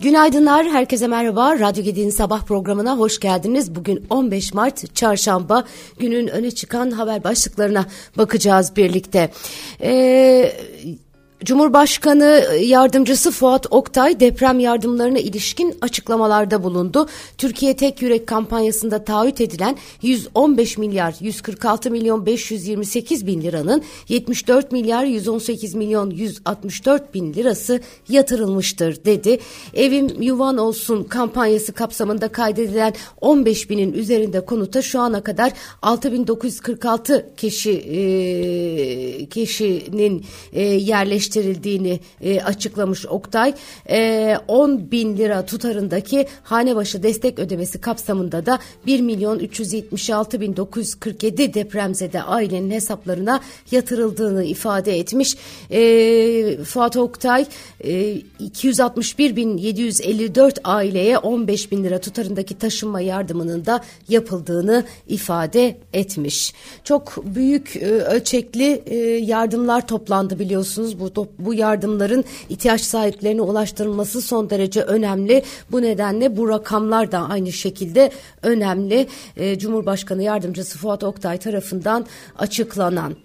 Günaydınlar, herkese merhaba. Radyo Gedi'nin sabah programına hoş geldiniz. Bugün 15 Mart Çarşamba günün öne çıkan haber başlıklarına bakacağız birlikte. Ee, Cumhurbaşkanı yardımcısı Fuat Oktay deprem yardımlarına ilişkin açıklamalarda bulundu. Türkiye Tek Yürek kampanyasında taahhüt edilen 115 milyar 146 milyon 528 bin liranın 74 milyar 118 milyon 164 bin lirası yatırılmıştır dedi. Evim yuvan olsun kampanyası kapsamında kaydedilen 15 binin üzerinde konuta şu ana kadar 6946 kişi e, kişinin e, yerleştirilmiştir yerleştirildiğini e, açıklamış Oktay. E, 10 bin lira tutarındaki hane başı destek ödemesi kapsamında da 1 milyon 376 bin 947 depremzede ailenin hesaplarına yatırıldığını ifade etmiş. E, Fuat Oktay e, 261 bin 754 aileye 15 bin lira tutarındaki taşınma yardımının da yapıldığını ifade etmiş. Çok büyük e, ölçekli e, yardımlar toplandı biliyorsunuz bu bu yardımların ihtiyaç sahiplerine ulaştırılması son derece önemli. Bu nedenle bu rakamlar da aynı şekilde önemli. E, Cumhurbaşkanı Yardımcısı Fuat Oktay tarafından açıklanan.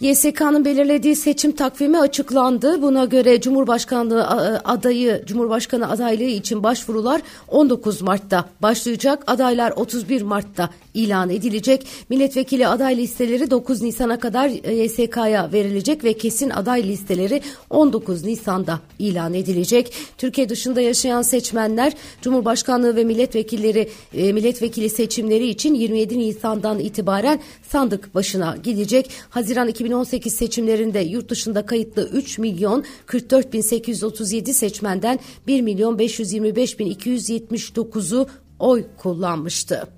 YSK'nın belirlediği seçim takvimi açıklandı. Buna göre Cumhurbaşkanlığı adayı, Cumhurbaşkanı adaylığı için başvurular 19 Mart'ta başlayacak. Adaylar 31 Mart'ta ilan edilecek. Milletvekili aday listeleri 9 Nisan'a kadar YSK'ya verilecek ve kesin aday listeleri 19 Nisan'da ilan edilecek. Türkiye dışında yaşayan seçmenler Cumhurbaşkanlığı ve milletvekilleri e, milletvekili seçimleri için 27 Nisan'dan itibaren sandık başına gidecek. Haziran 2018 seçimlerinde yurt dışında kayıtlı 3 milyon 44 bin 837 seçmenden 1 milyon 525 bin 279'u oy kullanmıştı.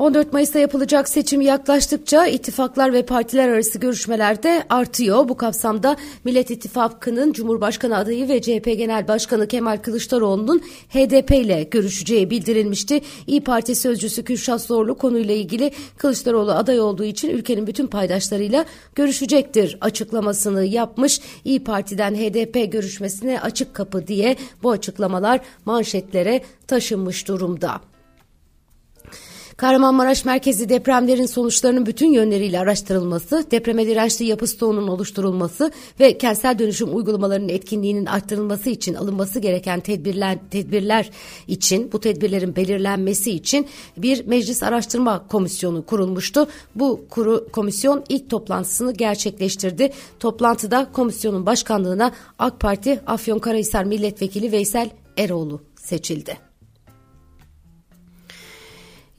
14 Mayıs'ta yapılacak seçim yaklaştıkça ittifaklar ve partiler arası görüşmeler de artıyor. Bu kapsamda Millet İttifakı'nın Cumhurbaşkanı adayı ve CHP Genel Başkanı Kemal Kılıçdaroğlu'nun HDP ile görüşeceği bildirilmişti. İyi Parti sözcüsü Kürşat Zorlu konuyla ilgili Kılıçdaroğlu aday olduğu için ülkenin bütün paydaşlarıyla görüşecektir açıklamasını yapmış. İyi Parti'den HDP görüşmesine açık kapı diye bu açıklamalar manşetlere taşınmış durumda. Kahramanmaraş merkezi depremlerin sonuçlarının bütün yönleriyle araştırılması, depreme dirençli yapı stoğunun oluşturulması ve kentsel dönüşüm uygulamalarının etkinliğinin arttırılması için alınması gereken tedbirler, tedbirler için, bu tedbirlerin belirlenmesi için bir meclis araştırma komisyonu kurulmuştu. Bu kuru, komisyon ilk toplantısını gerçekleştirdi. Toplantıda komisyonun başkanlığına AK Parti Afyonkarahisar Milletvekili Veysel Eroğlu seçildi.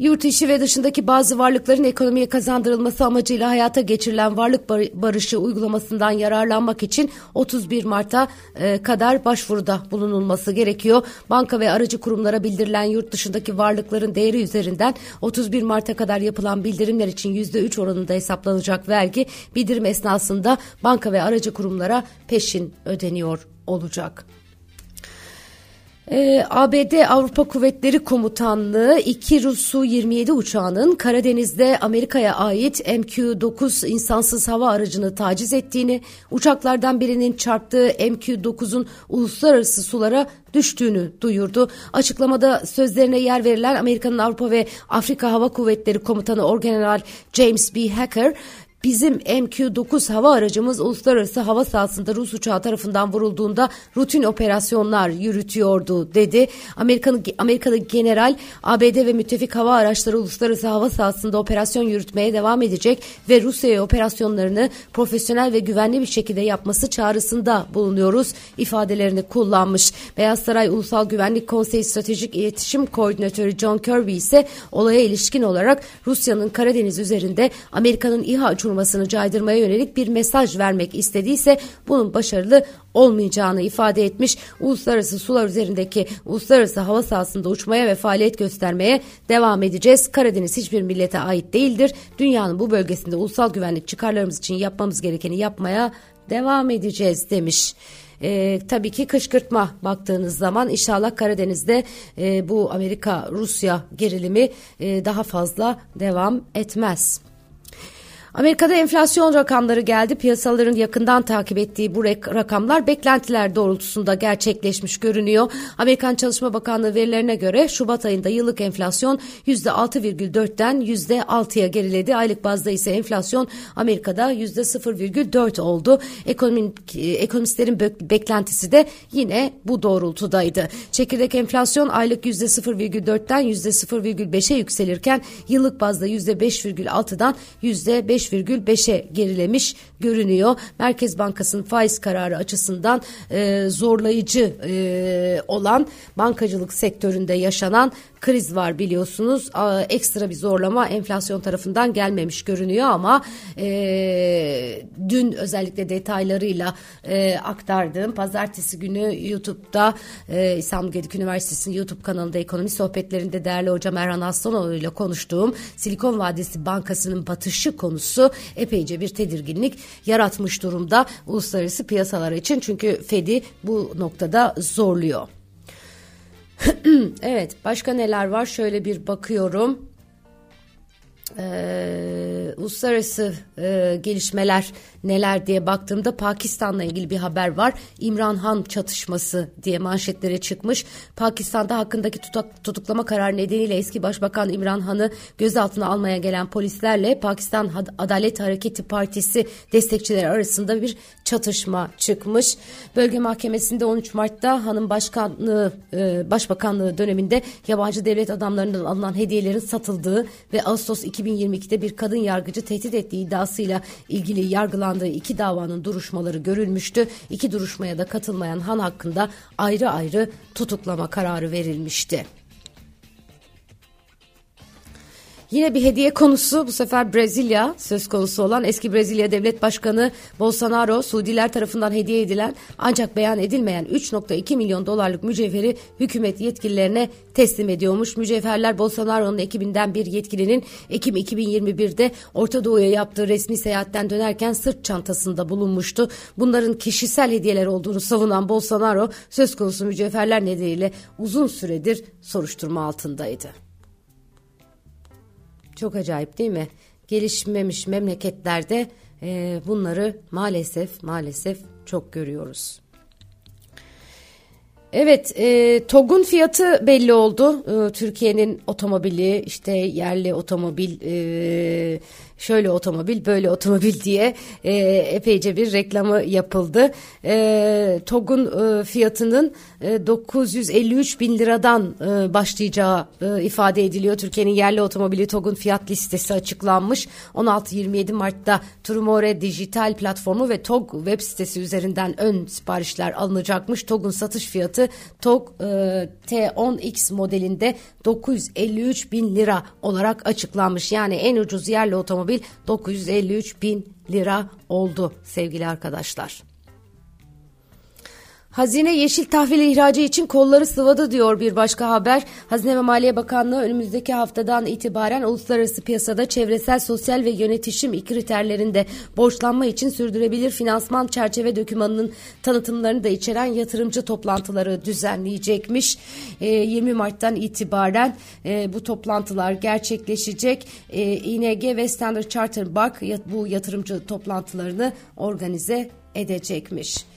Yurt içi ve dışındaki bazı varlıkların ekonomiye kazandırılması amacıyla hayata geçirilen varlık barışı uygulamasından yararlanmak için 31 Mart'a e, kadar başvuruda bulunulması gerekiyor. Banka ve aracı kurumlara bildirilen yurt dışındaki varlıkların değeri üzerinden 31 Mart'a kadar yapılan bildirimler için %3 oranında hesaplanacak vergi bildirim esnasında banka ve aracı kurumlara peşin ödeniyor olacak. Ee, ABD Avrupa Kuvvetleri Komutanlığı iki Rus Su-27 uçağının Karadeniz'de Amerika'ya ait MQ-9 insansız hava aracını taciz ettiğini, uçaklardan birinin çarptığı MQ-9'un uluslararası sulara düştüğünü duyurdu. Açıklamada sözlerine yer verilen Amerika'nın Avrupa ve Afrika Hava Kuvvetleri Komutanı Orgeneral James B. Hacker, Bizim MQ-9 hava aracımız uluslararası hava sahasında Rus uçağı tarafından vurulduğunda rutin operasyonlar yürütüyordu dedi. Amerika'nın Amerika'da general ABD ve müttefik hava araçları uluslararası hava sahasında operasyon yürütmeye devam edecek ve Rusya'ya operasyonlarını profesyonel ve güvenli bir şekilde yapması çağrısında bulunuyoruz ifadelerini kullanmış. Beyaz Saray Ulusal Güvenlik Konseyi Stratejik İletişim Koordinatörü John Kirby ise olaya ilişkin olarak Rusya'nın Karadeniz üzerinde Amerika'nın İHA uçurmasını caydırmaya yönelik bir mesaj vermek istediyse bunun başarılı olmayacağını ifade etmiş. Uluslararası sular üzerindeki uluslararası hava sahasında uçmaya ve faaliyet göstermeye devam edeceğiz. Karadeniz hiçbir millete ait değildir. Dünyanın bu bölgesinde ulusal güvenlik çıkarlarımız için yapmamız gerekeni yapmaya devam edeceğiz demiş. E, tabii ki kışkırtma baktığınız zaman inşallah Karadeniz'de e, bu Amerika-Rusya gerilimi e, daha fazla devam etmez. Amerika'da enflasyon rakamları geldi. Piyasaların yakından takip ettiği bu rakamlar beklentiler doğrultusunda gerçekleşmiş görünüyor. Amerikan Çalışma Bakanlığı verilerine göre Şubat ayında yıllık enflasyon %6,4'ten %6'ya geriledi. Aylık bazda ise enflasyon Amerika'da %0,4 oldu. Ekonomik, ekonomistlerin beklentisi de yine bu doğrultudaydı. Çekirdek enflasyon aylık %0,4'ten %0,5'e yükselirken yıllık bazda %5,6'dan %5 5,5'e gerilemiş görünüyor. Merkez Bankası'nın faiz kararı açısından e, zorlayıcı e, olan bankacılık sektöründe yaşanan kriz var biliyorsunuz. Ekstra bir zorlama enflasyon tarafından gelmemiş görünüyor ama e, dün özellikle detaylarıyla e, aktardığım pazartesi günü YouTube'da e, İstanbul Gedik Üniversitesi'nin YouTube kanalında ekonomi sohbetlerinde değerli hocam Erhan Aslanoğlu ile konuştuğum Silikon Vadisi Bankası'nın batışı konusu epeyce bir tedirginlik yaratmış durumda uluslararası piyasalar için. Çünkü Fed'i bu noktada zorluyor. evet başka neler var şöyle bir bakıyorum. Ee, uluslararası e, gelişmeler neler diye baktığımda Pakistan'la ilgili bir haber var. İmran Han çatışması diye manşetlere çıkmış. Pakistan'da hakkındaki tutak, tutuklama kararı nedeniyle eski Başbakan İmran Han'ı gözaltına almaya gelen polislerle Pakistan Adalet Hareketi Partisi destekçileri arasında bir çatışma çıkmış. Bölge Mahkemesi'nde 13 Mart'ta Han'ın başkanlığı, e, başbakanlığı döneminde yabancı devlet adamlarından alınan hediyelerin satıldığı ve Ağustos 2022'de bir kadın yargıcı tehdit ettiği iddiasıyla ilgili yargılan yargılandığı iki davanın duruşmaları görülmüştü. İki duruşmaya da katılmayan Han hakkında ayrı ayrı tutuklama kararı verilmişti. Yine bir hediye konusu bu sefer Brezilya söz konusu olan eski Brezilya Devlet Başkanı Bolsonaro Suudiler tarafından hediye edilen ancak beyan edilmeyen 3.2 milyon dolarlık mücevheri hükümet yetkililerine teslim ediyormuş. Mücevherler Bolsonaro'nun ekibinden bir yetkilinin Ekim 2021'de Orta Doğu'ya yaptığı resmi seyahatten dönerken sırt çantasında bulunmuştu. Bunların kişisel hediyeler olduğunu savunan Bolsonaro söz konusu mücevherler nedeniyle uzun süredir soruşturma altındaydı. Çok acayip değil mi? Gelişmemiş memleketlerde e, bunları maalesef maalesef çok görüyoruz. Evet, e, TOG'un fiyatı belli oldu. E, Türkiye'nin otomobili, işte yerli otomobil, e, şöyle otomobil böyle otomobil diye e, epeyce bir reklamı yapıldı. E, TOG'un e, fiyatının e, 953 bin liradan e, başlayacağı e, ifade ediliyor. Türkiye'nin yerli otomobili TOG'un fiyat listesi açıklanmış. 16-27 Mart'ta Trumore dijital platformu ve TOG web sitesi üzerinden ön siparişler alınacakmış. TOG'un satış fiyatı TOG e, T10X modelinde 953 bin lira olarak açıklanmış. Yani en ucuz yerli otomobil otomobil 953 bin lira oldu sevgili arkadaşlar. Hazine yeşil tahvil ihracı için kolları sıvadı diyor bir başka haber. Hazine ve Maliye Bakanlığı önümüzdeki haftadan itibaren uluslararası piyasada çevresel, sosyal ve yönetişim kriterlerinde borçlanma için sürdürebilir finansman çerçeve dokümanının tanıtımlarını da içeren yatırımcı toplantıları düzenleyecekmiş. 20 ee, Mart'tan itibaren e, bu toplantılar gerçekleşecek. Ee, ING ve Standard Chartered Bank bu yatırımcı toplantılarını organize edecekmiş.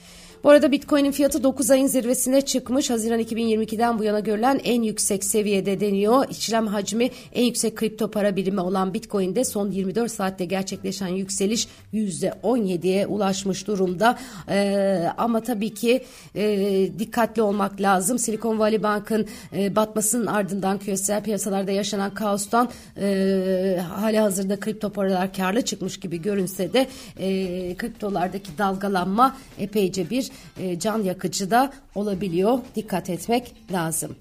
Bu arada Bitcoin'in fiyatı 9 ayın zirvesine çıkmış. Haziran 2022'den bu yana görülen en yüksek seviyede deniyor. İşlem hacmi en yüksek kripto para birimi olan Bitcoin'de son 24 saatte gerçekleşen yükseliş %17'ye ulaşmış durumda. Ee, ama tabii ki e, dikkatli olmak lazım. Silicon Valley Bank'ın e, batmasının ardından küresel piyasalarda yaşanan kaostan e, hali hazırda kripto paralar karlı çıkmış gibi görünse de e, kriptolardaki dalgalanma epeyce bir e, can yakıcı da olabiliyor. Dikkat etmek lazım.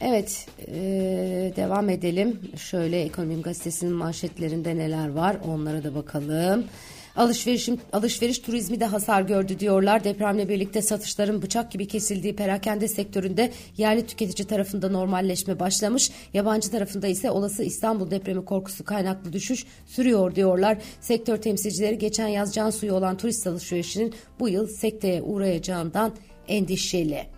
Evet, e, devam edelim. Şöyle Ekonomim Gazetesi'nin manşetlerinde neler var onlara da bakalım. Alışverişim, alışveriş turizmi de hasar gördü diyorlar. Depremle birlikte satışların bıçak gibi kesildiği perakende sektöründe yerli tüketici tarafında normalleşme başlamış. Yabancı tarafında ise olası İstanbul depremi korkusu kaynaklı düşüş sürüyor diyorlar. Sektör temsilcileri geçen yaz can suyu olan turist alışverişinin bu yıl sekteye uğrayacağından endişeli.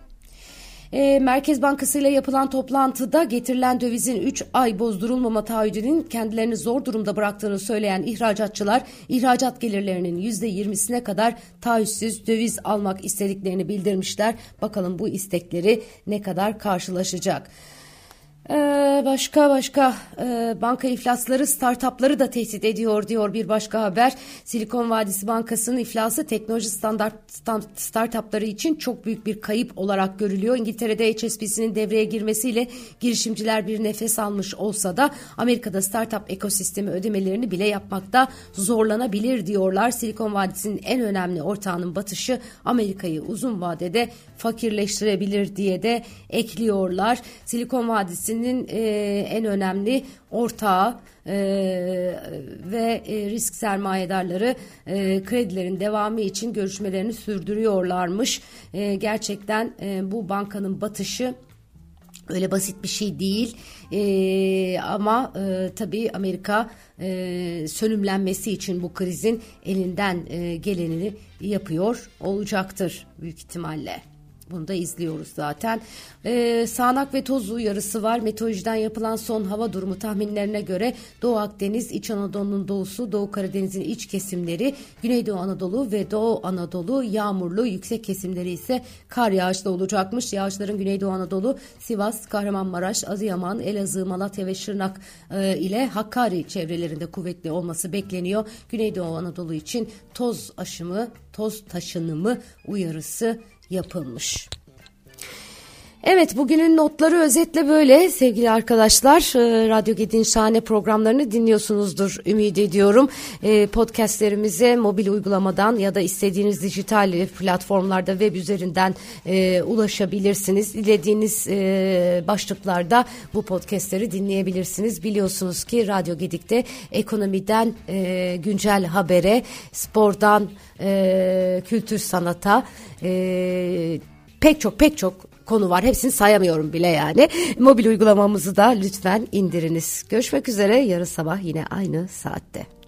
E, Merkez Bankası ile yapılan toplantıda getirilen dövizin 3 ay bozdurulmama taahhüdünün kendilerini zor durumda bıraktığını söyleyen ihracatçılar ihracat gelirlerinin %20'sine kadar taahhütsüz döviz almak istediklerini bildirmişler. Bakalım bu istekleri ne kadar karşılaşacak. Ee, başka başka e, banka iflasları startupları da tehdit ediyor diyor bir başka haber. Silikon Vadisi Bankası'nın iflası teknoloji standart startupları için çok büyük bir kayıp olarak görülüyor. İngiltere'de HSBC'nin devreye girmesiyle girişimciler bir nefes almış olsa da Amerika'da startup ekosistemi ödemelerini bile yapmakta zorlanabilir diyorlar. Silikon Vadisi'nin en önemli ortağının batışı Amerika'yı uzun vadede fakirleştirebilir diye de ekliyorlar. Silikon Vadisi'nin Partisi'nin e, en önemli ortağı e, ve e, risk sermayedarları e, kredilerin devamı için görüşmelerini sürdürüyorlarmış. E, gerçekten e, bu bankanın batışı öyle basit bir şey değil e, ama e, tabii Amerika e, sönümlenmesi için bu krizin elinden e, gelenini yapıyor olacaktır büyük ihtimalle. Bunu da izliyoruz zaten. Ee, sağanak ve toz uyarısı var. Meteorolojiden yapılan son hava durumu tahminlerine göre Doğu Akdeniz, İç Anadolu'nun doğusu, Doğu Karadeniz'in iç kesimleri, Güneydoğu Anadolu ve Doğu Anadolu yağmurlu, yüksek kesimleri ise kar yağışlı olacakmış. Yağışların Güneydoğu Anadolu, Sivas, Kahramanmaraş, Adıyaman, Elazığ, Malatya ve Şırnak e, ile Hakkari çevrelerinde kuvvetli olması bekleniyor. Güneydoğu Anadolu için toz aşımı, toz taşınımı uyarısı yapılmış. Evet bugünün notları özetle böyle sevgili arkadaşlar. E, Radyo Gedin şahane programlarını dinliyorsunuzdur ümit ediyorum. E, podcastlerimize mobil uygulamadan ya da istediğiniz dijital platformlarda web üzerinden e, ulaşabilirsiniz. Dilediğiniz başlıklarda bu podcastleri dinleyebilirsiniz. Biliyorsunuz ki Radyo Gedik'te ekonomiden güncel habere, spordan kültür sanata... Pek çok pek çok konu var. Hepsini sayamıyorum bile yani. Mobil uygulamamızı da lütfen indiriniz. Görüşmek üzere yarın sabah yine aynı saatte.